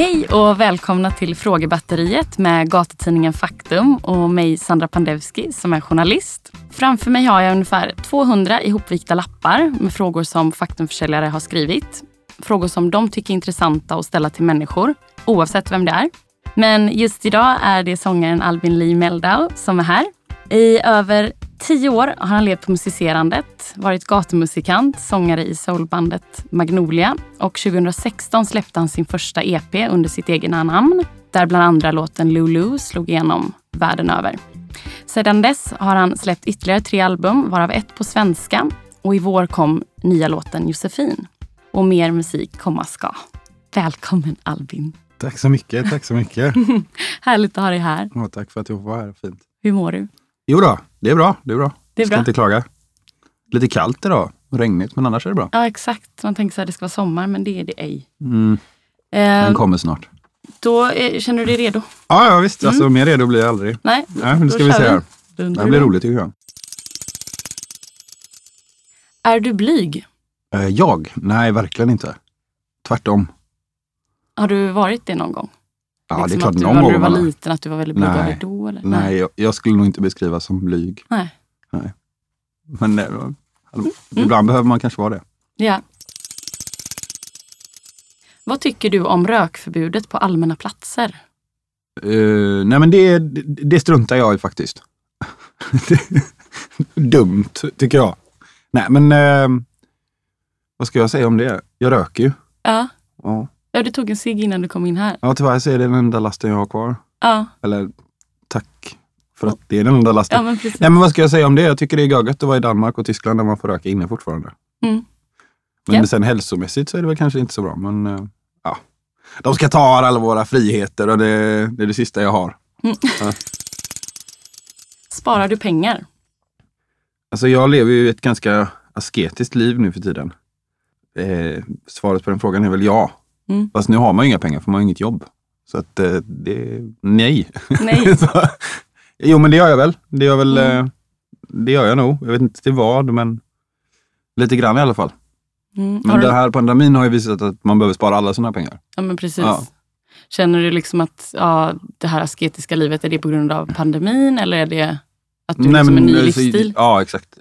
Hej och välkomna till Frågebatteriet med gatutidningen Faktum och mig Sandra Pandevski som är journalist. Framför mig har jag ungefär 200 ihopvikta lappar med frågor som Faktumförsäljare har skrivit. Frågor som de tycker är intressanta att ställa till människor, oavsett vem det är. Men just idag är det sångaren Albin Lee Meldau som är här. I över tio år har han levt på musicerandet, varit gatumusikant, sångare i soulbandet Magnolia och 2016 släppte han sin första EP under sitt egna namn där bland andra låten Lulu slog igenom världen över. Sedan dess har han släppt ytterligare tre album, varav ett på svenska och i vår kom nya låten Josefin. Och mer musik komma ska. Välkommen Albin! Tack så mycket, tack så mycket. Härligt att ha dig här. Ja, tack för att jag får vara här, fint. Hur mår du? Jo då, det är bra. Det är bra. Det är Ska bra. inte klaga. Lite kallt idag och regnigt, men annars är det bra. Ja, exakt. Man tänker så här, det ska vara sommar, men det är det ej. Mm, Eh, den kommer snart. då eh, känner du dig redo? Ja, ja visst. Alltså, mer redo blir jag aldrig. Nej, Nej, men det ska vi se här. Det blir du? roligt tycker jag. Är du blyg? Eh, Jag? Nej, verkligen inte. Tvärtom. Har du varit det någon gång? Ja, det är Liksom klart någon När gång. du var liten, att du var väldigt blyg. Nej. det då? Eller? Nej, jag, jag skulle nog inte beskrivas som blyg. Nej. Men eh, alltså, ibland behöver man kanske vara det. Ja. Vad tycker du om rökförbudet på allmänna platser? Eh, nej, men det, det, struntar jag i faktiskt. Dumt, tycker jag. Nej, men eh, vad ska jag säga om det? Jag röker ju. Ja. Ja, ja, du tog en cigg innan du kom in här. ja tyvärr så är det den enda lasten jag har kvar. Ja, Eller tack för att det är den enda lasten. ja men precis. Nej, men vad ska jag säga om det? Jag tycker det är gött att vara i Danmark och Tyskland där man får röka inne fortfarande. Mm. Men Ja. sen hälsomässigt så är det väl kanske inte så bra. Men eh, ja, de ska ta alla våra friheter och det, det är det sista jag har. Sparar du pengar? Alltså jag lever ju ett ganska asketiskt liv nu för tiden. Eh, svaret på den frågan är väl ja. Mm. Fast nu har man ju inga pengar för man har inget jobb. Så att eh, det, nej. Nej. så, jo men det gör jag väl. Det gör, väl, Mm. eh, det gör jag nog. Jag vet inte till vad men lite grann i alla fall. Mm. Har Men du... den här pandemin har ju visat att man behöver spara alla sina pengar. Ja, men precis. Ja. Känner du liksom att ja, det här asketiska livet, är det på grund av pandemin eller är det att du liksom en ny eh, livsstil? Så, ja exakt.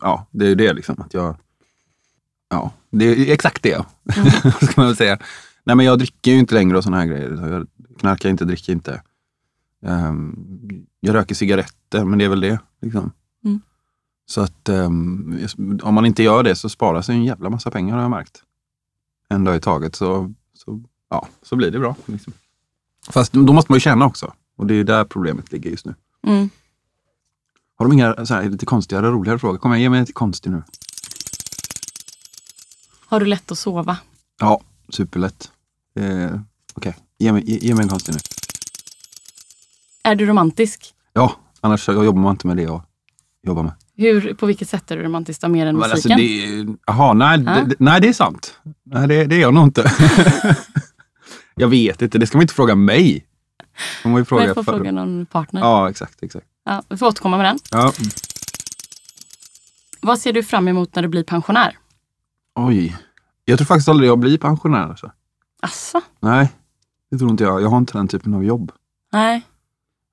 Ja det är ju det liksom. Att jag, ja, det är exakt det. Mm. ska man väl säga. Nej men jag dricker ju inte längre och såna här grejer. Jag knarkar inte, dricker inte. Ehm, jag röker cigaretter, men det är väl det. Liksom. Mm. Så att ehm, om man inte gör det så sparar sig en jävla massa pengar har jag märkt. En dag i taget så, så, ja, så blir det bra. Liksom. Fast då måste man ju känna också. Och det är ju där problemet ligger just nu. Mm. Har de inga så här, lite konstigare, roligare frågor? Kom igen, ge mig en konstig nu. Har du lätt att sova? Ja, superlätt. Eh, Okej, ge, mig, ge, ge mig en konstig nu. Är du romantisk? Ja, annars jobbar man inte med det jag jobbar med. Hur, på vilket sätt är du romantisk då, mer än Men alltså, musiken? det, aha, nej, Ja. det, nej, det är sant. Nej, det, det är jag nog inte. jag vet inte, det ska man inte fråga mig. Man Men fråga får för- fråga någon partner. Ja, exakt. exakt. Ja, vi får återkomma med den. Ja. Vad ser du fram emot när du blir pensionär? Oj, jag tror faktiskt aldrig jag blir pensionär. Alltså. Asså? Nej, det tror inte jag. Jag har inte den typen av jobb. Nej.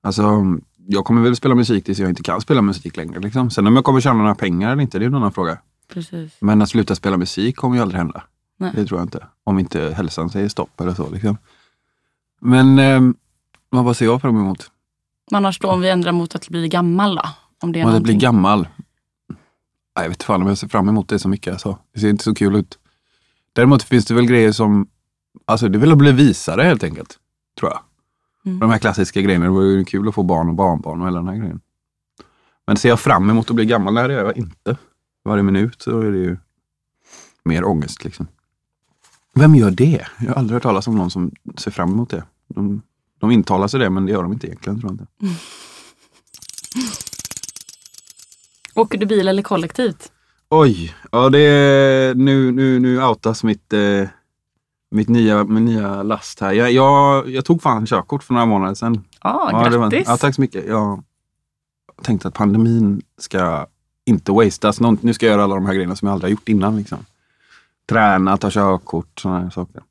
Alltså, jag kommer väl spela musik tills jag inte kan spela musik längre. Liksom. Sen om jag kommer tjäna några pengar eller inte, det är en annan fråga. Precis. Men att sluta spela musik kommer ju aldrig hända. Nej. Det tror jag inte. Om inte hälsan säger stopp eller så. Liksom. Men ehm, vad ser jag fram emot? Men annars då om vi ändrar mot att bli gammal då? Om det är Om blir någonting. gammal? Nej, jag vet fan om jag ser fram emot det så mycket. Alltså. Det ser inte så kul ut. Däremot finns det väl grejer som, alltså det att bli visare helt enkelt. Tror jag. Mm. De här klassiska grejerna. Det var ju kul att få barn och barnbarn och hela den här grejen. Men ser jag fram emot att bli gammal? Nej, det gör jag inte. Varje minut så är det ju mer ångest liksom. Vem gör det? Jag har aldrig hört talas om någon som ser fram emot det. De, de intalar sig det, men det gör de inte egentligen. Tror jag inte. Åker du bil eller kollektivt? Oj, ja det är, nu, nu, nu outas mitt, eh, mitt nya, min nya last här. Jag, jag, jag tog fan körkort för några månader sedan. Ah, Ja, det var- grattis! ja, tack så mycket. Jag tänkte att pandemin ska inte wastas. Någon, nu ska jag göra alla de här grejerna som jag aldrig har gjort innan. Liksom. Träna, ta körkort, sådana här saker.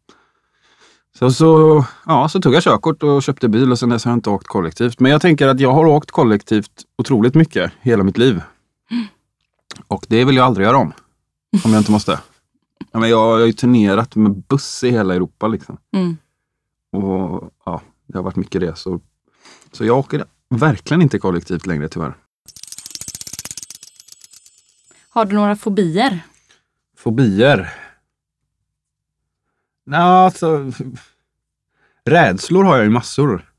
Så, så, ja, så tog jag körkort och köpte bil och sen dess har jag inte åkt kollektivt. Men jag tänker att jag har åkt kollektivt otroligt mycket hela mitt liv. Och det vill jag aldrig göra om. Om jag inte måste. Ja, men jag, jag har ju turnerat med buss i hela Europa. Liksom. Mm. Och ja, Det har varit mycket resor. Så jag åker verkligen inte kollektivt längre tyvärr. Har du några fobier? Fobier? Nej, alltså... Rädslor har jag ju massor.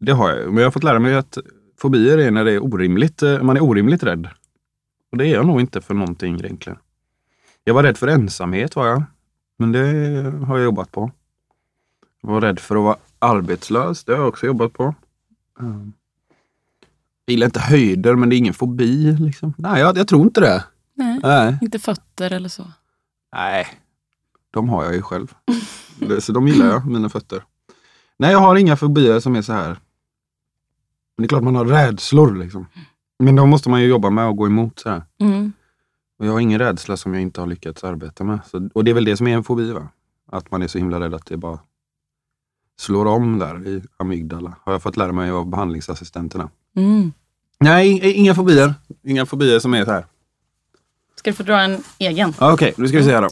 Det har jag Men jag har fått lära mig att fobier är när det är orimligt, eh, man är orimligt rädd. Och det är jag nog inte för någonting egentligen. Jag var rädd för ensamhet var jag. Men det har jag jobbat på. Jag var rädd för att vara arbetslös. Det har jag också jobbat på. Mm. Jag gillar inte höjder, men det är ingen fobi. Liksom. Nej, jag, jag tror inte det. Nej. Nej. Inte fötter eller så? Nej, de har jag ju själv. Så de gillar jag, mina fötter. Nej, jag har inga fobier som är så här. Men det är klart man har rädslor. Liksom. Men då måste man ju jobba med och gå emot. Så här. Mm. Och jag har ingen rädsla som jag inte har lyckats arbeta med. Så, och det är väl det som är en fobi. Va? Att man är så himla rädd att det bara slår om där i amygdala. Har jag fått lära mig av behandlingsassistenterna. Mm. Nej, inga fobier. Inga fobier som är så här. Ska du få dra en egen? Okej, nu ska vi se här då.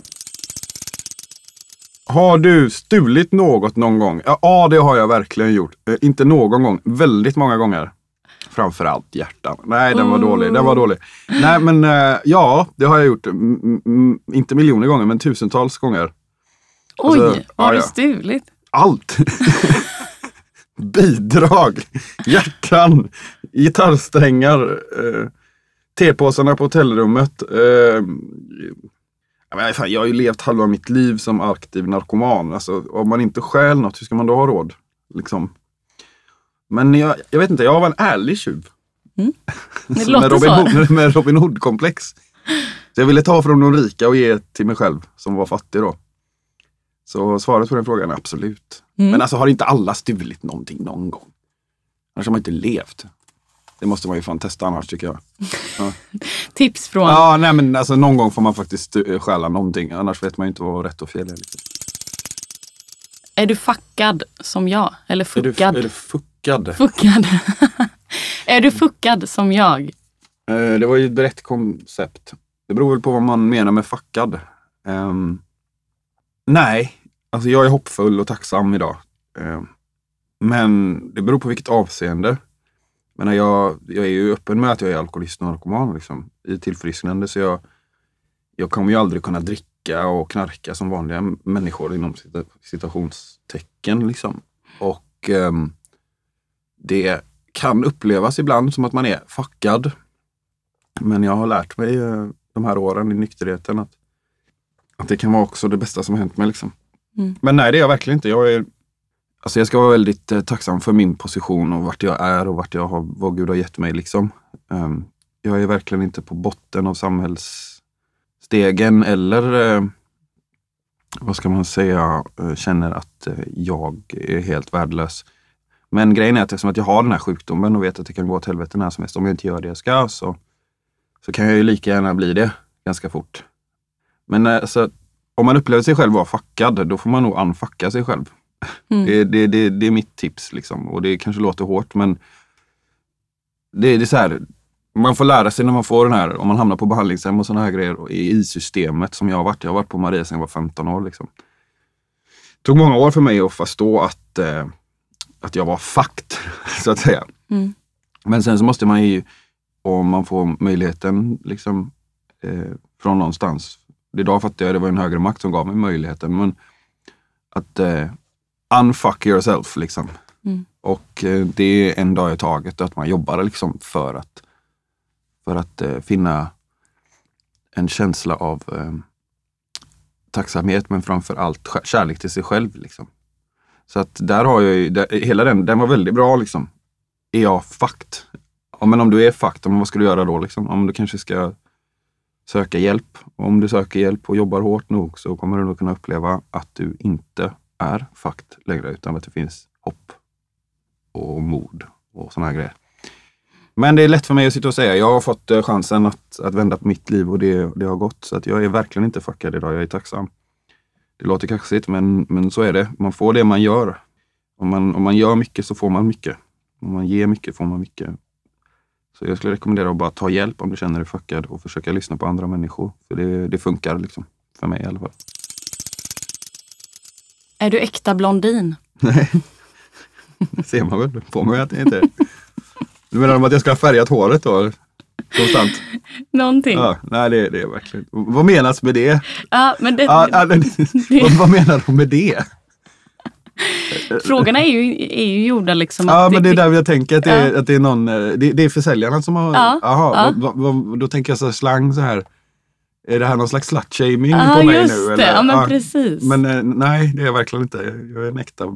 Har du stulit något någon gång? Ja, ja, det har jag verkligen gjort. Eh, inte någon gång, väldigt många gånger. Framförallt hjärtan. Nej, den var Oh. dålig. Den var dålig. Nej, men eh, ja, det har jag gjort. Mm, inte miljoner gånger, men tusentals gånger. Oj, Alltså, har ja, du stulit? Allt! Bidrag, hjärtan, gitarrsträngar, eh, tepåsarna på hotellrummet. Eh, jag har ju levt halva mitt liv som aktiv narkoman. Alltså, om man inte stjäl något, hur ska man då ha råd? Liksom. Men jag, jag vet inte, jag var en ärlig tjuv. Det låter med Robin. Hood, med Robin Hood-komplex. Så jag ville ta från de rika och ge till mig själv, som var fattig då. Så svaret på den frågan är absolut. Mm. Men alltså har inte alla stulit någonting någon gång? Annars har man inte levt. Det måste man ju fan testa annars tycker jag. Tips från... Ja, nej men alltså någon gång får man faktiskt eh, stjäla någonting. Annars vet man ju inte vad rätt och fel är. Liksom. Är du fuckad som jag? Eller Är du, fuckad? är du fuckad? Fuckad. är du fuckad som jag? Eh, Det var ju ett brett koncept. Det beror väl på vad man menar med fuckad. Ehm, nej, alltså jag är hoppfull och tacksam idag. Ehm, men det beror på vilket avseende. Men jag, jag är ju öppen med att jag är alkoholist och narkoman liksom, i tillfrisknande. Så jag, jag kommer ju aldrig kunna dricka och knarka som vanliga människor inom cita- citationstecken. Liksom. Och ehm, det kan upplevas ibland som att man är fuckad. Men jag har lärt mig eh, de här åren i nykterheten att, att det kan vara också det bästa som har hänt mig. Liksom. Mm. Men nej, det är jag verkligen inte. Jag, är, alltså jag ska vara väldigt eh, tacksam för min position och vart jag är och vart jag har, vad Gud har gett mig. Liksom. Ehm, jag är verkligen inte på botten av samhällsstegen eller eh, vad ska man säga, eh, känner att eh, jag är helt värdelös. Men grejen är att eftersom att jag har den här sjukdomen och vet att det kan gå åt helvete när som helst om jag inte gör det jag ska så, så kan jag ju lika gärna bli det ganska fort. Men alltså, om man upplever sig själv vara fuckad, då får man nog unfucka sig själv. Mm. Det, det, det, det är mitt tips. Liksom. Och det kanske låter hårt men det, det är så här, man får lära sig när man får den här, om man hamnar på behandlingshem och sådana här grejer i systemet som jag har varit. Jag har varit på Maria sedan jag var 15 år. Liksom. Det tog många år för mig att förstå att, eh, att jag var fucked, så att säga. Mm. Men sen så måste man ju, om man får möjligheten liksom, eh, från någonstans. Idag fattar jag det var en högre makt som gav mig möjligheten. Men att eh, unfuck yourself liksom. Mm. Och eh, det är en dag i taget att man jobbar liksom för att, för att eh, finna en känsla av eh, tacksamhet men framför allt kärlek till sig själv. Liksom. Så att där har jag ju, där, hela den, den var väldigt bra liksom. Är jag fucked? Ja, men om du är fucked, vad ska du göra då? Liksom? Om du kanske ska söka hjälp. Och om du söker hjälp och jobbar hårt nog så kommer du nog kunna uppleva att du inte är fucked längre utan att det finns hopp och mod och såna här grejer. Men det är lätt för mig att sitta och säga. Jag har fått eh, chansen att, att vända på mitt liv och det, det har gått. Så att jag är verkligen inte fuckad idag. Jag är tacksam. Det låter kaxigt men, men så är det. Man får det man gör. Om man, om man gör mycket så får man mycket. Om man ger mycket får man mycket. Så jag skulle rekommendera att bara ta hjälp om du känner dig fuckad och försöka lyssna på andra människor. För det, det funkar liksom. För mig i alla fall. Är du äkta blondin? Nej, det ser man väl på mig att jag inte är. Du menar om att jag ska ha färgat håret då? Konstant? Någonting. Ja, nej, det, det är verkligen. Vad menas med det? Ja, men det, Ja, ja, det- vad, vad menar de med det? Frågorna är ju, är ju gjorda liksom Ja, men det är där jag tänker att det är, Ja. att det är någon, eh, det, det är försäljarna som har, Ja, ja. vad- vad- då tänker jag så här slang så här. Är det här någon slags slut-shaming Ja, på mig just nu? det. Ja, men precis. Men eh, nej, det är jag verkligen inte. Jag är en äkta eh,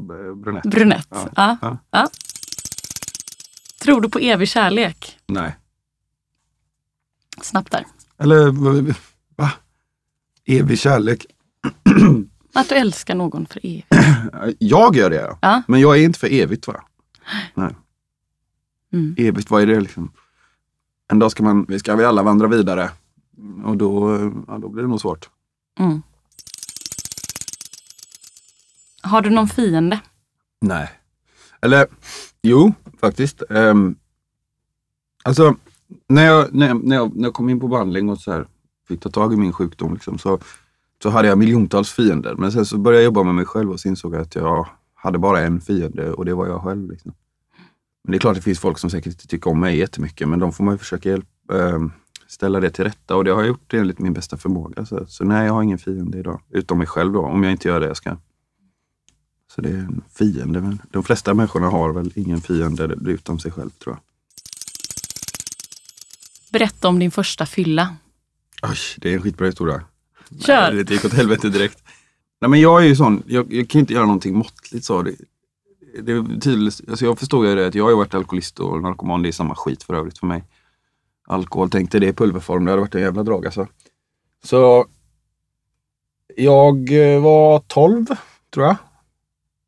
brunett. Brunett. Ja, Ja. Tror du på evig kärlek? Nej. Snabbt där. Eller va? Evig kärlek. Att du älskar någon för evigt. Jag gör det, Ja. men jag är inte för evigt va? Nej. Mm. Evigt, vad är det liksom? En dag ska, man, vi ska vi alla vandra vidare. Och då, ja, då blir det nog svårt. Mm. Har du någon fiende? Nej. Eller jo, faktiskt. Um, alltså, när jag, när, jag, när, jag, när jag kom in på behandling och så här, fick ta tag i min sjukdom liksom, så, så hade jag miljontals fiender. Men sen så började jag jobba med mig själv och så insåg jag att jag hade bara en fiende och det var jag själv. Liksom. Men det är klart det finns folk som säkert inte tycker om mig jättemycket men de får man ju försöka hjälpa, äh, ehm, ställa det till rätta och det har jag gjort enligt min bästa förmåga. Så, så nej, jag har ingen fiende idag. Utom mig själv då, om jag inte gör det jag ska. Så det är en fiende. Men de flesta människorna har väl ingen fiende utom sig själv tror jag. Berätta om din första fylla. Oj, det är en skitbra historia. Kör. Nej, det gick åt helvete direkt. Nej, men jag är ju sån, jag, jag kan inte göra någonting måttligt. Så. Det, det är tydligt, alltså jag förstår ju det att jag har varit alkoholist och narkoman, det är samma skit för övrigt för mig. Alkohol, tänkte det i pulverform, det hade varit en jävla drag alltså. Så jag eh, var 12, tror jag.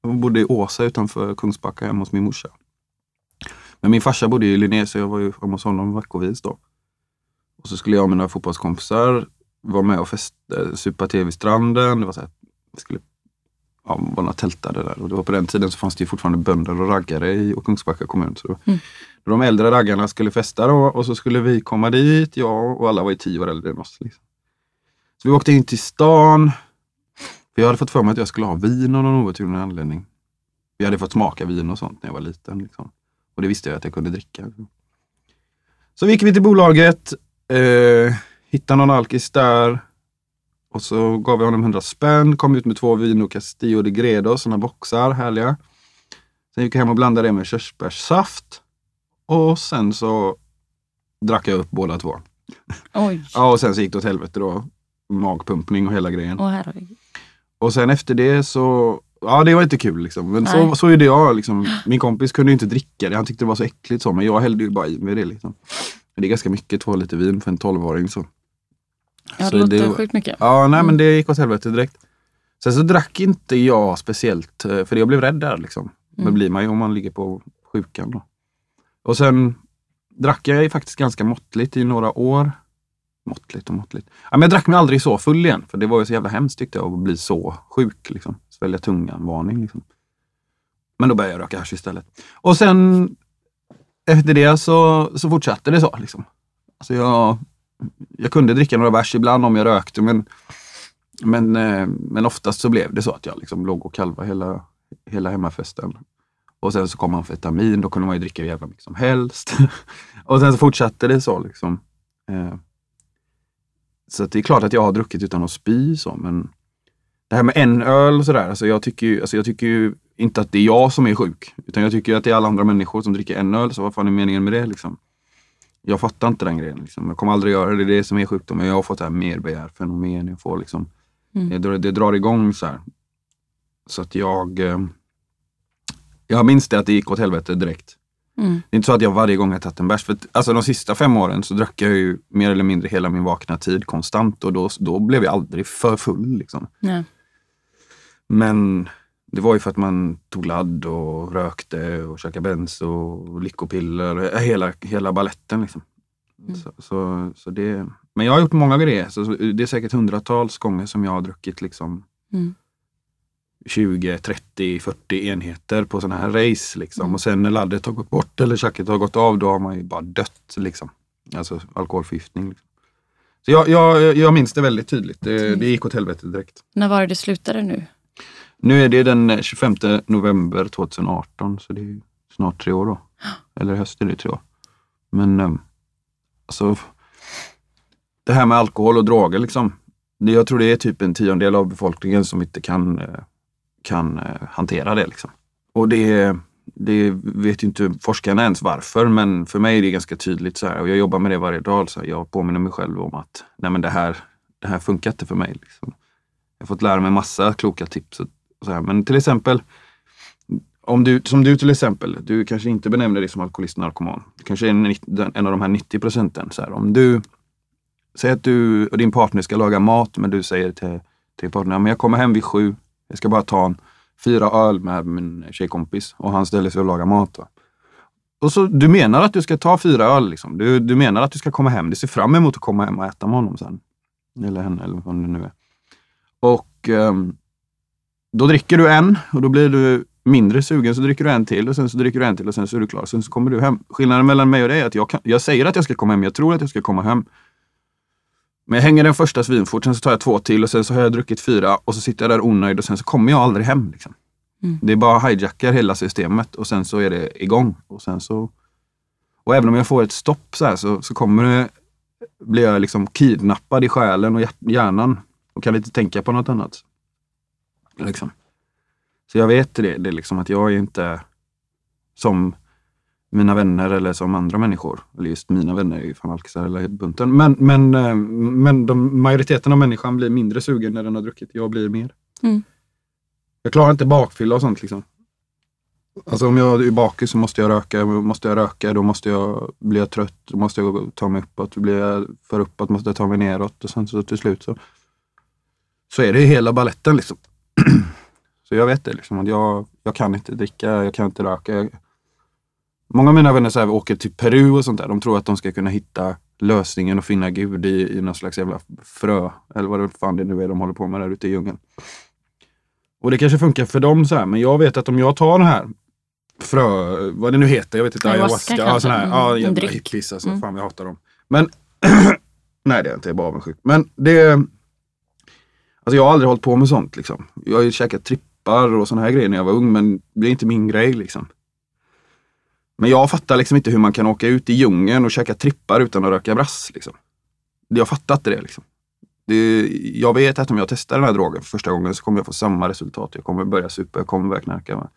Jag bodde i Åsa utanför Kungsbacka hemma hos min morsa. Men min farsa bodde i Linné så jag var ju hemma hos honom veckovis då. Och så skulle jag med några fotbollskompisar vara med och festa, supa te vid stranden. Det var så här, vi skulle ja, vara några tältade där. Och det var på den tiden så fanns det ju fortfarande bönder och raggare i Kungsbacka kommun. Så Mm. De äldre raggarna skulle festa då, och så skulle vi komma dit, jag och alla var ju tio år äldre än oss. Liksom. Så vi åkte in till stan. För jag hade fått för mig att jag skulle ha vin av någon outgrundlig anledning. Vi hade fått smaka vin och sånt när jag var liten. Liksom. Och det visste jag att jag kunde dricka. Så gick vi till bolaget, eh, hittade någon alkis där. Och så gav vi honom 100 spänn, kom ut med två Vino Castillo de Gredo, sådana boxar, härliga. Sen gick jag hem och blandade det med körsbärssaft. Och sen så drack jag upp båda två. Oj. Ja, och sen så gick det åt helvete då. Magpumpning och hela grejen. Åh, herregud. Och sen efter det så, ja det var inte kul liksom. Men så, Nej. så är det jag liksom. Min kompis kunde ju inte dricka det, han tyckte det var så äckligt så. Men jag hällde ju bara i mig det liksom. Men det är ganska mycket, två liter vin för en tolvåring så. Ja, det låter det- sjukt mycket. Ja, nej Mm. men det gick åt helvete direkt. Sen så drack inte jag speciellt, eh, för jag blev rädd där liksom. Men Mm. blir man ju om man ligger på sjukan då. Och sen drack jag ju faktiskt ganska måttligt i några år. Måttligt och måttligt. Ja, men jag drack mig aldrig så full igen, för det var ju så jävla hemskt tyckte jag att bli så sjuk. Liksom. Svälja tungan-varning. Liksom. Men då började jag röka hasch istället. Och sen efter det så, så fortsatte det så. Liksom. Alltså jag, jag kunde dricka några bärs ibland om jag rökte men, men, eh, men oftast så blev det så att jag liksom låg och kalvade hela, hela hemmafesten. Och sen så kom amfetamin, då kunde man ju dricka hur jävla mycket som helst. och sen så fortsatte det så. Liksom. Eh, så det är klart att jag har druckit utan att spy så, men det här med en öl och sådär, alltså jag, tycker ju, alltså jag tycker ju inte att det är jag som är sjuk. Utan jag tycker att det är alla andra människor som dricker en öl, så vad fan är meningen med det? Liksom? Jag fattar inte den grejen. Liksom. Jag kommer aldrig göra det, det är det som är sjukdomen. Jag har fått det här merbegärfenomen. Jag får liksom, Mm. det, det drar igång så här. Så att jag... Eh, jag minns det att det gick åt helvete direkt. Mm. Det är inte så att jag varje gång har tagit en bärs. För att, alltså de sista fem åren så drack jag ju mer eller mindre hela min vakna tid konstant och då, då blev jag aldrig för full. Liksom. Ja. Men det var ju för att man tog ladd och rökte och käkade benzo och lyckopiller. Hela, hela balletten liksom. Mm. Så, så, så det, men jag har gjort många grejer. Så det är säkert hundratals gånger som jag har druckit liksom Mm. 20, 30, 40 enheter på sådana här race. Liksom. Mm. Och sen när laddet har gått bort eller tjacket har gått av, då har man ju bara dött. Liksom. Alltså alkoholförgiftning. Liksom. Så jag, jag, jag minns det väldigt tydligt. Det, det gick åt helvete direkt. När var det det slutade nu? Nu är det den 25 november 2018, så det är snart tre år då. Eller i höst är det tre år. Men eh, alltså, det här med alkohol och droger, liksom. Jag tror det är typ en tiondel av befolkningen som inte kan, eh, kan eh, hantera det. Liksom. Och det, det vet ju inte forskarna ens varför, men för mig är det ganska tydligt. Så här, och jag jobbar med det varje dag. Så här, jag påminner mig själv om att nej, men det, här, det här funkar inte för mig. Liksom. Jag har fått lära mig massa kloka tips. Och, och så här. Men till exempel, om du, som du till exempel, du kanske inte benämner dig som alkoholist och narkoman. Du kanske är en, en av de här 90 procenten. Så här. Om du säger att du och din partner ska laga mat, men du säger till, till partnern, men jag kommer hem vid sju, jag ska bara ta en fyra öl med min tjejkompis och han ställer sig och lagar mat. Va? Och så, du menar att du ska ta fyra öl, liksom. du, du menar att du ska komma hem, du ser fram emot att komma hem och äta med honom sen. Eller henne, eller vad det nu är. Och ehm, då dricker du en och då blir du mindre sugen, så dricker du en till och sen så dricker du en till och sen så är du klar. Sen så kommer du hem. Skillnaden mellan mig och dig är att jag, kan, jag säger att jag ska komma hem, jag tror att jag ska komma hem. Men jag hänger den första svinfort, sen så tar jag två till och sen så har jag druckit fyra och så sitter jag där onöjd och sen så kommer jag aldrig hem. Liksom. Mm. Det är bara hijackar hela systemet och sen så är det igång. Och, sen så, och även om jag får ett stopp så, här, så, så kommer det, blir jag liksom kidnappad i själen och hjärnan och kan inte tänka på något annat. Liksom. Så jag vet det, det är liksom att jag är inte som mina vänner eller som andra människor. Eller just mina vänner är ju fan alkisar eller bunten. Men, men, eh, men de, majoriteten av människan blir mindre sugen när den har druckit. Jag blir mer. Mm. Jag klarar inte bakfylla och sånt liksom. Alltså om jag är bakis så måste jag röka. Måste jag röka då måste jag, blir jag trött. Då måste jag ta mig uppåt. Blir jag för uppåt måste jag ta mig neråt. Och sen så till slut så, så är det hela balletten liksom. så jag vet det liksom. Att jag, jag kan inte dricka, jag kan inte röka. Jag, Många av mina vänner så här, åker till Peru och sånt där. De tror att de ska kunna hitta lösningen och finna Gud i, i någon slags jävla frö. Eller vad det fan det nu är de håller på med där ute i djungeln. Och det kanske funkar för dem så här, men jag vet att om jag tar den här frö, vad det nu heter, jag vet inte, Ayahuasca ayahuasca, ja, sån här, ja, Mm, jävla hippies alltså, Mm. fan jag hatar dem. Men, nej det är jag inte, jag är bara avundsjuk. Men det, alltså jag har aldrig hållit på med sånt liksom. Jag har ju käkat trippar och såna här grejer när jag var ung, men det är inte min grej liksom. Men jag fattar liksom inte hur man kan åka ut i djungeln och käka trippar utan att röka brass. Liksom. Jag fattar inte det. Liksom. det. Jag vet att om jag testar den här drogen för första gången så kommer jag få samma resultat. Jag kommer börja supa, jag kommer börja knarka. Va?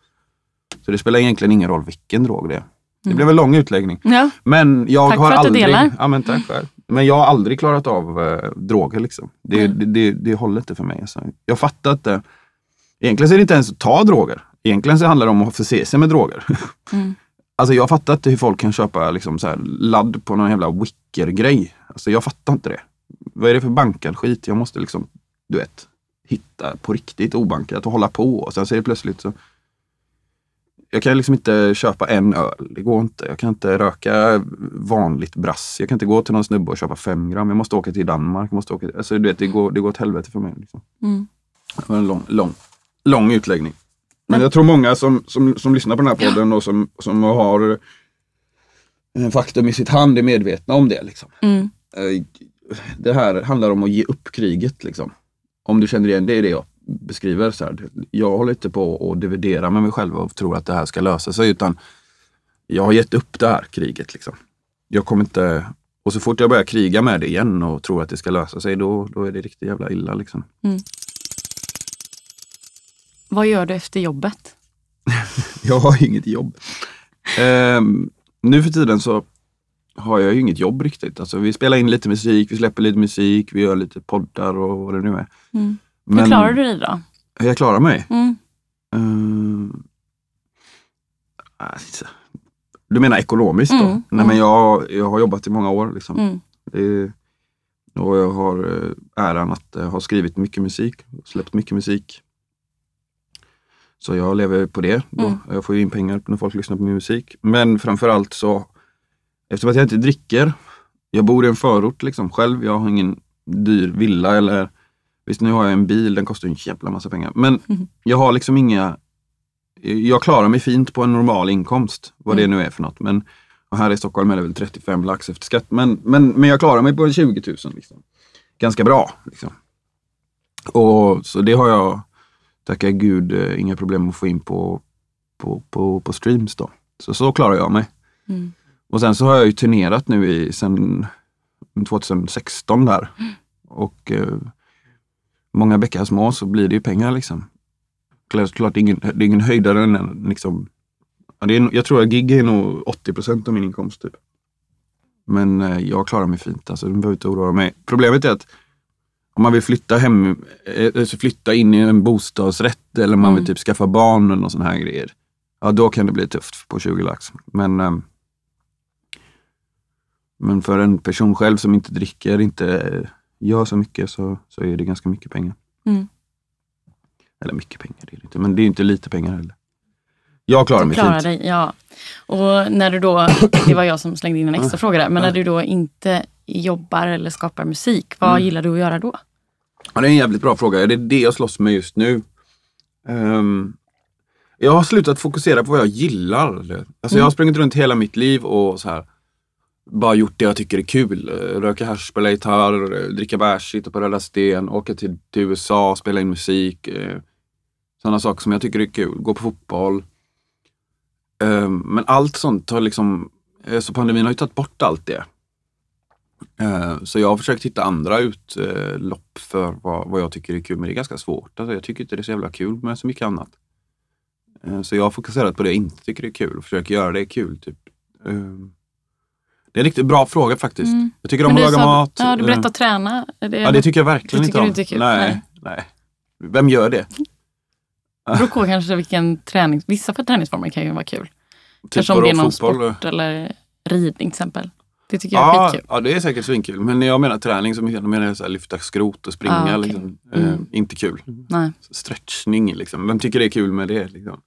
Så det spelar egentligen ingen roll vilken drog det är. Det Mm. blev en lång utläggning. Ja, Men jag Tack har för att du aldrig... delar. Ja, men tack själv. Men jag har aldrig klarat av eh, droger. Liksom. Det, Mm. det, det, det håller inte för mig. Alltså. Jag fattar att det, Egentligen så är det inte ens att ta droger. Egentligen så handlar det om att förse sig med droger. Mm. Alltså jag fattar inte hur folk kan köpa liksom så här ladd på någon jävla wicker-grej. Alltså jag fattar inte det. Vad är det för bankad skit? Jag måste liksom, du vet, hitta på riktigt obankat och hålla på. Och sen så är det plötsligt så jag kan liksom inte köpa en öl. Det går inte. Jag kan inte röka vanligt brass. Jag kan inte gå till någon snubbe och köpa fem gram. Jag måste åka till Danmark. Jag måste åka till, alltså, du vet, det, går, det går åt helvete för mig. Liksom. Mm. Det var en lång, lång, lång utläggning. Men jag tror många som, som, som lyssnar på den här podden och som, som har eh, faktum i sitt hand är medvetna om det. Liksom. Mm. Eh, Det här handlar om att ge upp kriget. Liksom. Om du känner igen det, är det jag beskriver. Så här. Jag håller inte på att dividera med mig själv och tror att det här ska lösa sig. Utan jag har gett upp det här kriget. Liksom. Jag kommer inte... Och så fort jag börjar kriga med det igen och tror att det ska lösa sig, då, då är det riktigt jävla illa. Liksom. Vad gör du efter jobbet? Jag har inget jobb. Ehm, nu för tiden så har jag ju inget jobb riktigt. Alltså, vi spelar in lite musik, vi släpper lite musik, vi gör lite poddar och vad det nu är. Mm. Men Hur klarar du dig då? hur jag klarar mig? Mm. Ehm, alltså, du menar ekonomiskt då? Mm, Nej, mm. men jag, jag har jobbat i många år. Liksom. Mm. Det, och jag har eh, äran att eh, ha skrivit mycket musik, släppt mycket musik. Så jag lever på det. Då. Mm. Jag får ju in pengar när folk lyssnar på min musik. Men framförallt så, eftersom att jag inte dricker, jag bor i en förort liksom själv, jag har ingen dyr villa eller Visst, nu har jag en bil, den kostar en jävla massa pengar. Men Mhm. jag har liksom inga... Jag klarar mig fint på en normal inkomst, vad det nu är för något. Men här i Stockholm är det väl 35 lax efter skatt. Men, men, men jag klarar mig på en 20 000. Liksom. Ganska bra. Liksom. Och Så det har jag, tacka gud, eh, inga problem att få in på, på, på, på streams. Då. Så så klarar jag mig. Mm. Och sen så har jag ju turnerat nu i sen 2016 där. Och eh, många bäckar små så blir det ju pengar liksom. Klart, det är ingen, det är ingen höjdare än liksom. Ja, det är, jag tror att gig är nog 80 procent av min inkomst typ. Men eh, jag klarar mig fint, alltså, de behöver inte oroa mig. Problemet är att om man vill flytta hem, eh, alltså flytta in i en bostadsrätt eller man vill Mm. typ skaffa barn eller sådana här grejer. Ja, då kan det bli tufft på 20 lax. Men, ehm, men för en person själv som inte dricker, inte eh, gör så mycket så, så är det ganska mycket pengar. Mm. Eller mycket pengar, det är det inte. Men det är inte lite pengar heller. Jag klarar mig Klarar fint. dig, ja. Och när du då, det var jag som slängde in en extra fråga där, men när du då inte jobbar eller skapar musik, vad Mm. gillar du att göra då? Ja, det är en jävligt bra fråga. Det är det jag slåss med just nu. Ehm, jag har slutat fokusera på vad jag gillar. Alltså, Jag har sprungit runt hela mitt liv och så här, bara gjort det jag tycker är kul. Röka hasch, spela gitarr, dricka bärs, sitta på Röda Sten, åka till, till USA, spela in musik. Eh, Sådana saker som jag tycker är kul. Gå på fotboll. Ehm, men allt sånt har liksom... eh, Så pandemin har ju tagit bort allt det. Eh, Så jag har försökt hitta andra utlopp för vad, vad jag tycker är kul. Men det är ganska svårt. Alltså jag tycker inte det är så jävla kul med så mycket annat. Eh, Så jag har fokuserat på det jag inte tycker är kul och försöker göra det kul. Typ. Eh, Det är en riktigt bra fråga faktiskt. Mm. Jag tycker om att det laga så- mat. Ja, du Eh, berättar att träna. Det, Ja, det tycker jag verkligen Det inte om. inte kul? Nej, nej. Vem gör det? beror på kanske vilken träning. Vissa för träningsformer kan ju vara kul. Typ kanske om det är någon fotboll? sport eller ridning till exempel. Det tycker jag är Ja, skitkul. ja, det är säkert svinkul. Men när jag menar träning så menar jag så lyfta skrot och springa. Ah, okej. liksom. Mm. eh, inte kul. Nej. Stretchning, liksom. vem tycker det är kul med det? Liksom?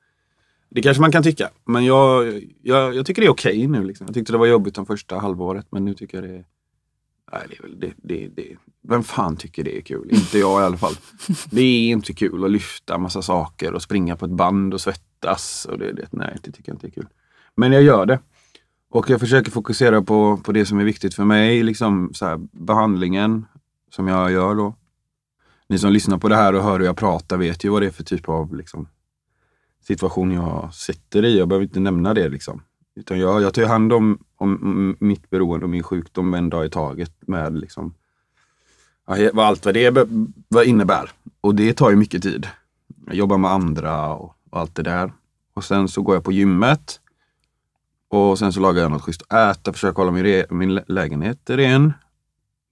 Det kanske man kan tycka. Men jag, jag, jag tycker det är okej nu. Liksom. Jag tyckte det var jobbigt de första halvåret. Men nu tycker jag det är... Nej, det är väl, det, det, det, vem fan tycker det är kul? Inte jag i alla fall. Det är inte kul att lyfta massa saker och springa på ett band och svettas. Och det, det, nej, det tycker jag inte är kul. Men jag gör det. Och jag försöker fokusera på, på det som är viktigt för mig. Liksom så här, behandlingen som jag gör då. Ni som lyssnar på det här och hör hur jag pratar vet ju vad det är för typ av liksom, situation jag sitter i. Jag behöver inte nämna det. Liksom. Utan jag, jag tar hand om, om mitt beroende och min sjukdom en dag i taget med liksom, vad allt vad det vad innebär. Och det tar ju mycket tid. Jag jobbar med andra och, och allt det där. Och sen så går jag på gymmet. Och sen så lagar jag något schysst att äta, försöker hålla min, min lä- lägenhet ren.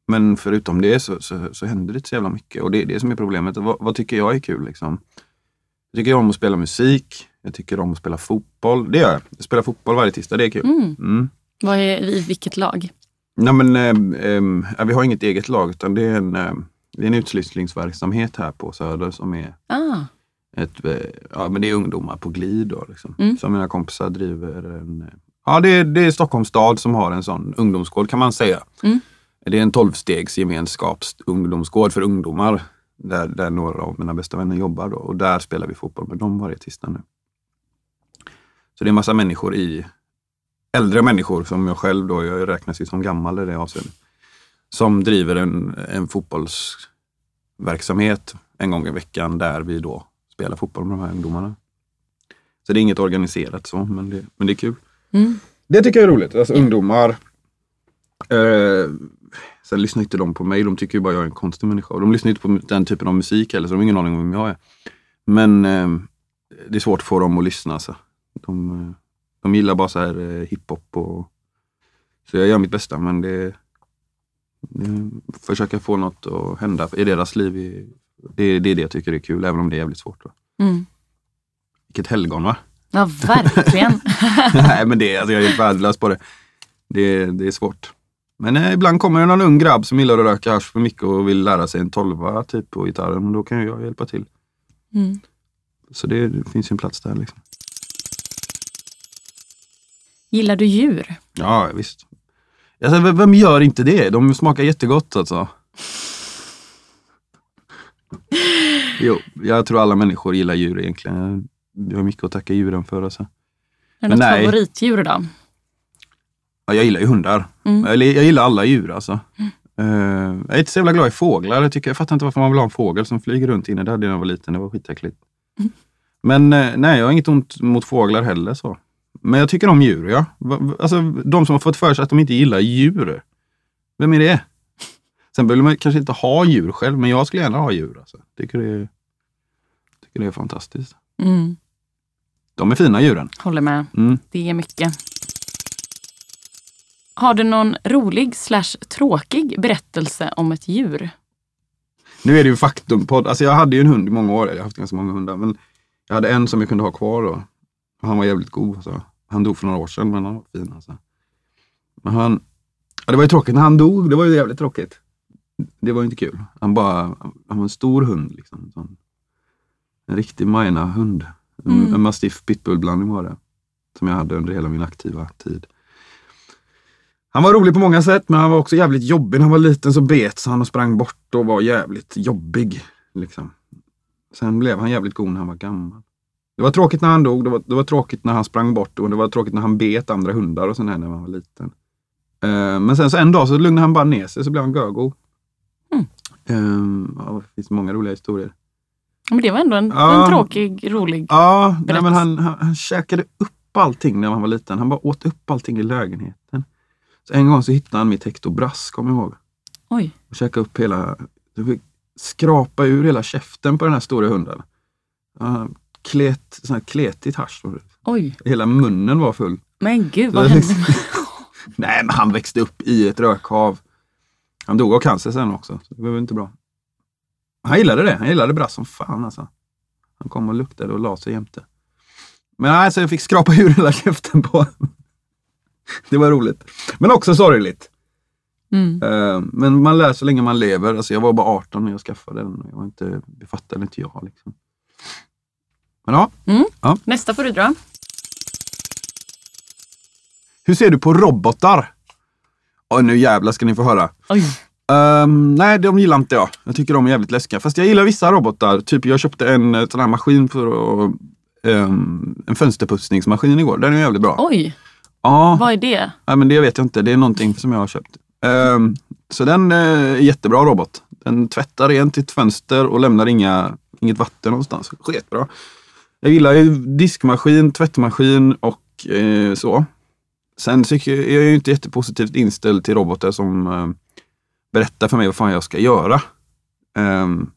Men förutom det så, så, så händer det inte så jävla mycket. Och det är det som är problemet. Vad, vad tycker jag är kul? Liksom? Jag tycker om att spela musik. Jag tycker om att spela fotboll. Det gör jag. Jag spelar fotboll varje tisdag, det är kul. Mm. Mm. Vad är, I vilket lag? Nej, men, ehm, ja, vi har inget eget lag utan det är en, det är en utslutningsverksamhet här på Söder som är Ah, ett, eh, ja, men det är ungdomar på glid. Då, liksom. Mm. Så mina kompisar driver en... Ja, det är, det är Stockholms stad som har en sån ungdomsgård kan man säga. Mm. Det är en tolvstegs gemenskaps ungdomsgård för ungdomar. Där, där några av mina bästa vänner jobbar. Då, och där spelar vi fotboll med dem varje tisdag nu. Så det är massa människor i... Äldre människor som jag själv då, jag räknas ju som gammal i det avseendet. Som driver en, en fotbollsverksamhet en gång i veckan där vi då spelar fotboll med de här ungdomarna. Så det är inget organiserat så, men det, men det är kul. Mm. Det tycker jag är roligt. Alltså ungdomar. Eh, sen lyssnar inte de på mig. De tycker ju bara jag är en konstig människa. De lyssnar inte på den typen av musik heller, så de har ingen aning om vem jag är. Men eh, det är svårt att få dem att lyssna. Så. De, eh, de gillar bara så här eh, hiphop. Och, så jag gör mitt bästa, men det, det försöka få något att hända i deras liv. Det, det är det jag tycker är kul, även om det är jävligt svårt. Mm. Vilket helgon va? Ja, verkligen. Nej men det, alltså jag är värdelös på det. Det, det är svårt. Men eh, ibland kommer det någon ung grabb som gillar att röka hasch för mycket och vill lära sig en tolva typ på gitarren. Då kan ju jag hjälpa till. Mm. Så det, det finns ju en plats där. Liksom. Gillar du djur? Ja visst. Alltså, vem- vem gör inte det? De smakar jättegott alltså. Jo, jag tror alla människor gillar djur egentligen. Vi har mycket att tacka djuren för. Alltså. Är det något nej. favoritdjur då? Ja, jag gillar ju hundar. Mm. Eller jag gillar alla djur alltså. Eh, jag är inte så jävla glad i fåglar. Jag, tycker, jag fattar inte varför man vill ha en fågel som flyger runt inne. Det hade jag när jag var liten. Det var skitäckligt. Mm. Men eh, nej, jag har inget ont mot fåglar heller. så. Men jag tycker om djur, ja. Alltså, de som har fått för sig att de inte gillar djur. Vem är det? Sen behöver man kanske inte ha djur själv, men jag skulle gärna ha djur. Alltså. Tycker, det är, tycker det är fantastiskt. Mm. De är fina djuren. Håller med. Mm. Det är mycket. Har du någon rolig slash tråkig berättelse om ett djur? Nu är det ju faktum. På, alltså jag hade ju en hund i många år. Jag har haft ganska många hundar. Men jag hade en som jag kunde ha kvar då. Och han var jävligt god. Alltså. Han dog för några år sedan, men han var fin. Alltså. Men han, ja, det var ju tråkigt när han dog. Det var ju jävligt tråkigt. Det var ju inte kul. Han, bara, han var en stor hund. Liksom. En riktig Majna-hund. En, Mm. en mastiff pitbull-blandning var det. Som jag hade under hela min aktiva tid. Han var rolig på många sätt, men han var också jävligt jobbig. När han var liten så bet han och sprang bort och var jävligt jobbig. Liksom. Sen blev han jävligt god när han var gammal. Det var tråkigt när han dog, det var, det var tråkigt när han sprang bort och det var tråkigt när han bet andra hundar och sånt här när han var liten. Eh, men sen så en dag så lugnade han bara ner sig så blev han görgod. Mm. Eh, ja, det finns många roliga historier. Men det var ändå en, Ja. en tråkig, rolig... Ja, nej, men han, han, han käkade upp allting när han var liten. Han bara åt upp allting i lägenheten. Så en gång så hittade han mitt Hector Brass, kommer jag ihåg. Oj. Och käkade upp hela, jag fick skrapa ur hela käften på den här stora hunden. Han klet, sån här kletigt hasch. Oj. Hela munnen var full. Men gud, vad hände? liksom- Nej, men han växte upp i ett rökhav. Han dog av cancer sen också, så det var inte bra. Han gillade det. Han gillade brass som fan alltså. Han kom och luktade och la sig jämte. Men nej, så jag fick skrapa ur hela käften på honom. Det var roligt. Men också sorgligt. Mm. Eh, Men man lär så länge man lever. Alltså jag var bara 18 när jag skaffade den. Jag var inte, det fattade inte jag. Liksom. Men ja, Nästa får du dra. hur ser du på robotar? Oj, nu jävlar ska ni få höra. Oj. Ehm, nej, de gillar inte jag. Jag tycker de är jävligt läskiga. Fast jag gillar vissa robotar. Typ jag köpte en eh, sån här maskin för att, ehm, en fönsterputsningsmaskin igår. Den är jävligt bra. Oj, Ja, vad är det? nej, men det vet jag inte. Det är någonting som jag har köpt. Ehm, så den eh, är jättebra robot. Den tvättar rent ditt fönster och lämnar inga, inget vatten någonstans. Skitbra. Jag gillar ju diskmaskin, tvättmaskin och eh, så. Sen tycker jag, är ju inte jättepositivt inställd till robotar som eh, berättar för mig vad fan jag ska göra. Um,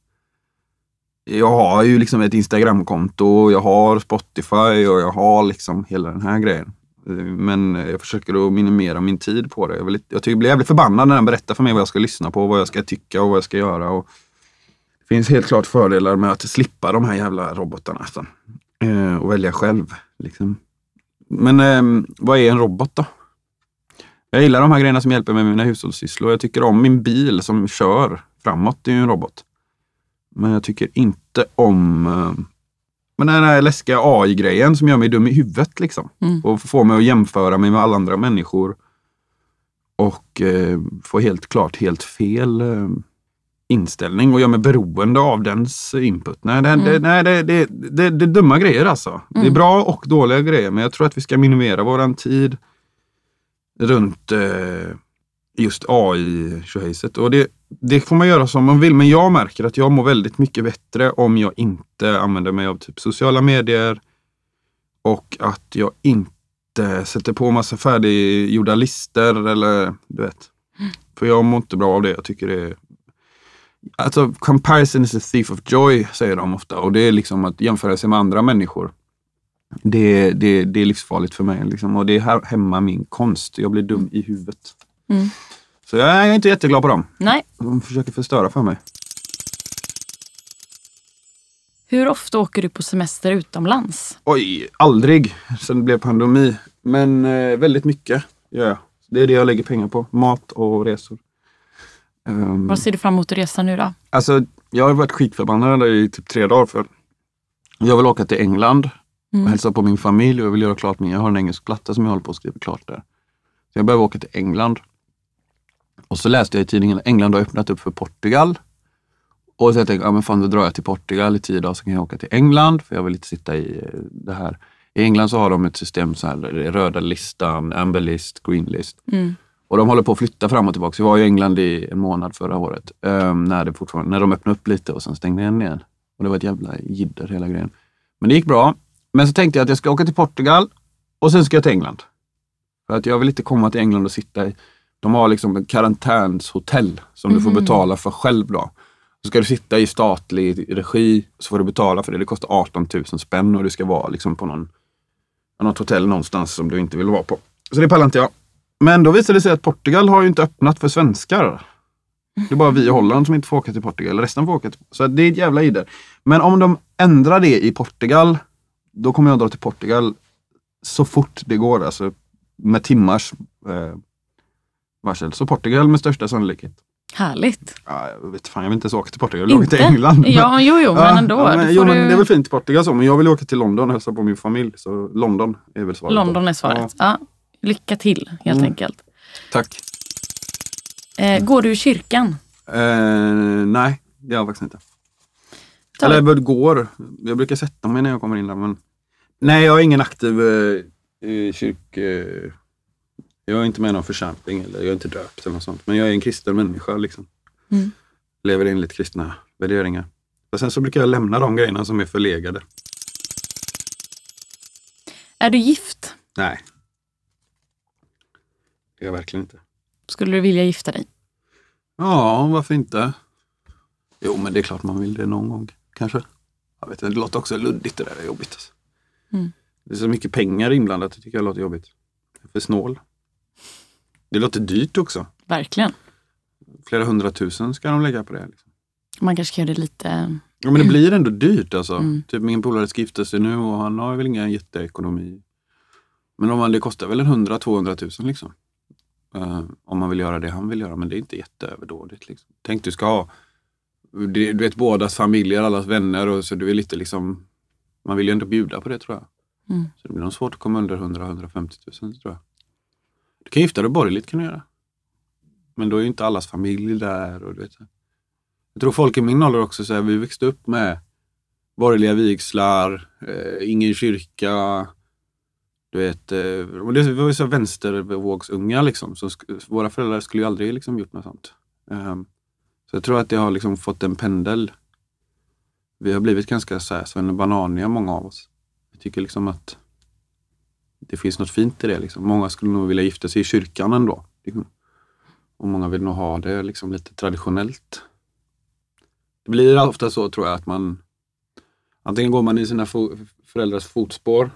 jag har ju liksom ett Instagramkonto, jag har Spotify och jag har liksom hela den här grejen. Men jag försöker att minimera min tid på det. Jag, vill, jag tycker jag blir jävligt förbannad när den berättar för mig vad jag ska lyssna på, vad jag ska tycka och vad jag ska göra. Och det finns helt klart fördelar med att slippa de här jävla robotarna. Alltså. Eh, och välja själv. Liksom. Men eh, vad är en robot då? Jag gillar de här grejerna som hjälper mig med mina hushållssysslor. Jag tycker om min bil som kör framåt. Det är ju en robot. Men jag tycker inte om eh, men den här läskiga AI-grejen som gör mig dum i huvudet. Liksom. Mm. Och får mig att jämföra mig med alla andra människor. Och eh, få helt klart helt fel eh, inställning och gör mig beroende av dens input. Nej, det, det, Mm. nej, det, det, det, det är dumma grejer alltså. Det är Mm. bra och dåliga grejer, men jag tror att vi ska minimera våran tid runt eh, just AI-tjohejset. Och det, det får man göra som man vill, men jag märker att jag mår väldigt mycket bättre om jag inte använder mig av typ sociala medier och att jag inte sätter på massa färdiggjorda listor eller du vet. För jag mår inte bra av det. Jag tycker det är Alltså, comparison is a thief of joy, säger de ofta. Och det är liksom att jämföra sig med andra människor. Det, det, det är livsfarligt för mig. Liksom. Och det här hämmar min konst. Jag blir dum i huvudet. Mm. Så jag är inte jätteglad på dem. Nej. De försöker förstöra för mig. Hur ofta åker du på semester utomlands? Oj, aldrig sen det blev pandemi. Men eh, väldigt mycket gör jag. Det är det jag lägger pengar på. Mat och resor. Ehm, Vad ser du fram emot att resa nu då? Alltså, jag har varit skitförbannad i typ tre dagar för jag vill åka till England och Mm. hälsa på min familj och jag vill göra klart min, jag har en engelsk platta som jag håller på att skriva klart där. Så jag behöver åka till England. Och så läste jag i tidningen att England har öppnat upp för Portugal. Och så jag tänkte, ja men fan då drar jag till Portugal i tio dagar så kan jag åka till England för jag vill inte sitta i eh, det här. I England så har de ett system så här, röda listan, amber list, green list. Mm. Och de håller på att flytta fram och tillbaka. Vi var i England i en månad förra året. Um, när, det fortfarande, när de öppnade upp lite och sen stängde igen igen. Och det var ett jävla jidder hela grejen. Men det gick bra. Men så tänkte jag att jag ska åka till Portugal och sen ska jag till England. För att jag vill inte komma till England och sitta i... De har liksom en karantänshotell som du får Mhm. betala för själv då. Så ska du sitta i statlig regi så får du betala för det. Det kostar 18 000 spänn och du ska vara liksom på någon, något hotell någonstans som du inte vill vara på. Så det pallar inte jag. Men då visade det sig att Portugal har ju inte öppnat för svenskar. Det är bara vi i Holland som inte får åka till Portugal. Resten får åka till Så det är ett jävla jidder. Men om de ändrar det i Portugal, då kommer jag dra till Portugal så fort det går. Alltså med timmars eh, varsel. Så Portugal med största sannolikhet. Härligt. Ja, jag vet fan, jag vill inte ens åka till Portugal. Jag vill åka till? England. Ja, jo, jo, men ändå. Ja, men, jo, men du- det är väl fint i Portugal så, men jag vill åka till London och hälsa på min familj. Så London är väl svaret. då. London är svaret. Ja. Lycka till helt Mm. enkelt. Tack. Eh, går du i kyrkan? Eh, nej, det gör jag faktiskt inte. Ta- Eller jag går. Jag brukar sätta mig när jag kommer in där. Men... Nej, jag är ingen aktiv eh, kyrk... Eh, jag är inte med i någon församling eller jag är inte döpt eller något sånt. Men jag är en kristen människa. Liksom. Mm. Lever enligt kristna värderingar. Och sen så brukar jag lämna de grejerna som är förlegade. Är du gift? Nej. Det är jag verkligen inte. Skulle du vilja gifta dig? Ja, varför inte? Jo, men det är klart man vill det någon gång. Kanske. Jag vet inte, det låter också luddigt det där. Det är jobbigt. Alltså. Mm. Det är så mycket pengar inblandat. Det tycker jag låter jobbigt. Jag är för snål. Det låter dyrt också. Verkligen. Flera hundratusen ska de lägga på det. Liksom. Man kanske ska göra det lite... Ja, men det blir ändå dyrt alltså. Mm. Typ min polare ska gifta sig nu och han har väl ingen jätteekonomi. Men om man, det kostar väl en 100-200 tusen liksom. Eh, om man vill göra det han vill göra. Men det är inte jätteöverdådigt. Liksom. Tänk du ska ha det- du vet bådas familjer, allas vänner och så du är lite liksom Man vill ju ändå bjuda på det tror jag. Mm. Så det blir nog svårt att komma under 100-150 tusen tror jag. Du kan gifta dig borgerligt kan du göra. Men då är ju inte allas familj där. Och du vet. Jag tror folk i min ålder också, så här, vi växte upp med borgerliga vigslar, eh, ingen kyrka. Du vet, eh, det var ju så vänstervågsunga liksom. Så våra föräldrar skulle ju aldrig liksom gjort något sånt. Ehm, så jag tror att det har liksom fått en pendel. Vi har blivit ganska så här, svennebananiga många av oss. Jag tycker liksom att det finns något fint i det. Liksom. Många skulle nog vilja gifta sig i kyrkan ändå. Liksom. Och många vill nog ha det liksom lite traditionellt. Det blir ofta så tror jag att man antingen går man i sina fo- föräldrars fotspår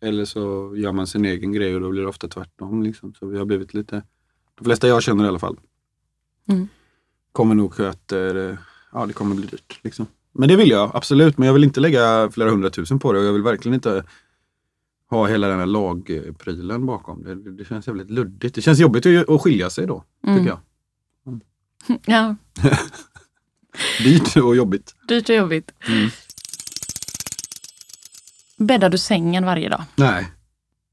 eller så gör man sin egen grej och då blir det ofta tvärtom. Liksom. Så vi har blivit lite, de flesta jag känner i alla fall, Mm kommer nog att eh, ja, det kommer bli dyrt. Liksom. Men det vill jag absolut, men jag vill inte lägga flera hundratusen på det och jag vill verkligen inte ha hela den här lagprylen bakom. Det, det, känns jävligt luddigt. Det känns jobbigt att, att skilja sig då, Mm. tycker jag. Ja, Dyrt och jobbigt. dyrt och jobbigt. Mm. Bäddar du sängen varje dag? Nej.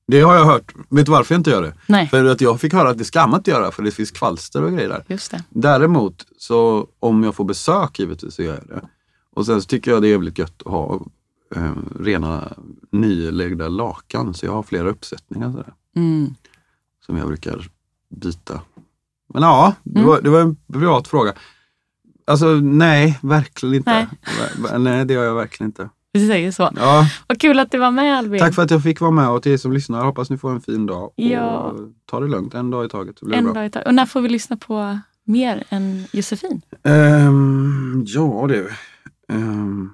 Det har jag hört. Vet du varför jag inte gör det? Nej, För att jag fick höra att det ska man inte göra för det finns kvalster och grejer där. just det. Däremot, så om jag får besök givetvis så gör jag det. Och sen så tycker jag det är jävligt gött att ha eh, rena nyläggda lakan. Så jag har flera uppsättningar sådär, Mm. som jag brukar byta. Men ja, det, Mm. var, det var en privat fråga. Alltså nej, verkligen inte. Nej. Nej, nej det gör jag verkligen inte. Vi säger så. Ja, Vad kul att du var med Albin. tack för att jag fick vara med och till er som lyssnar. Hoppas ni får en fin dag. Ja. Och ta det lugnt, en dag i taget en bra. dag i taget. Och när får vi lyssna på mer än Josefin? Ehm, ja du. Ehm,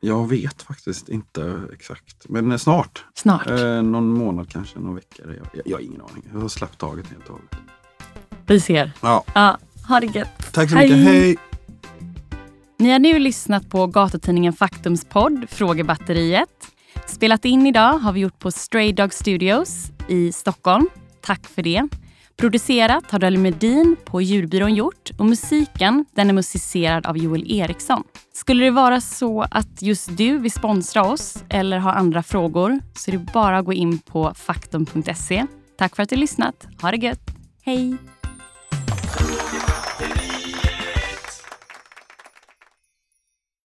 jag vet faktiskt inte exakt. Men snart. Snart. Eh, någon månad kanske, någon vecka. Jag, jag, jag har ingen aning. Jag har släppt taget helt och hållet. Vi ser. Ja, Ja, ha det gött. tack så Hej. mycket. Hej! Ni har nu lyssnat på gatutidningen Faktums podd Frågebatteriet. Spelat in idag har vi gjort på Stray Dog Studios i Stockholm. Tack för det. Producerat har Dolly Medin på ljudbyrån gjort och musiken den är musicerad av Joel Eriksson. Skulle det vara så att just du vill sponsra oss eller har andra frågor så är det bara att gå in på faktum.se. Tack för att du lyssnat. Ha det gött. Hej!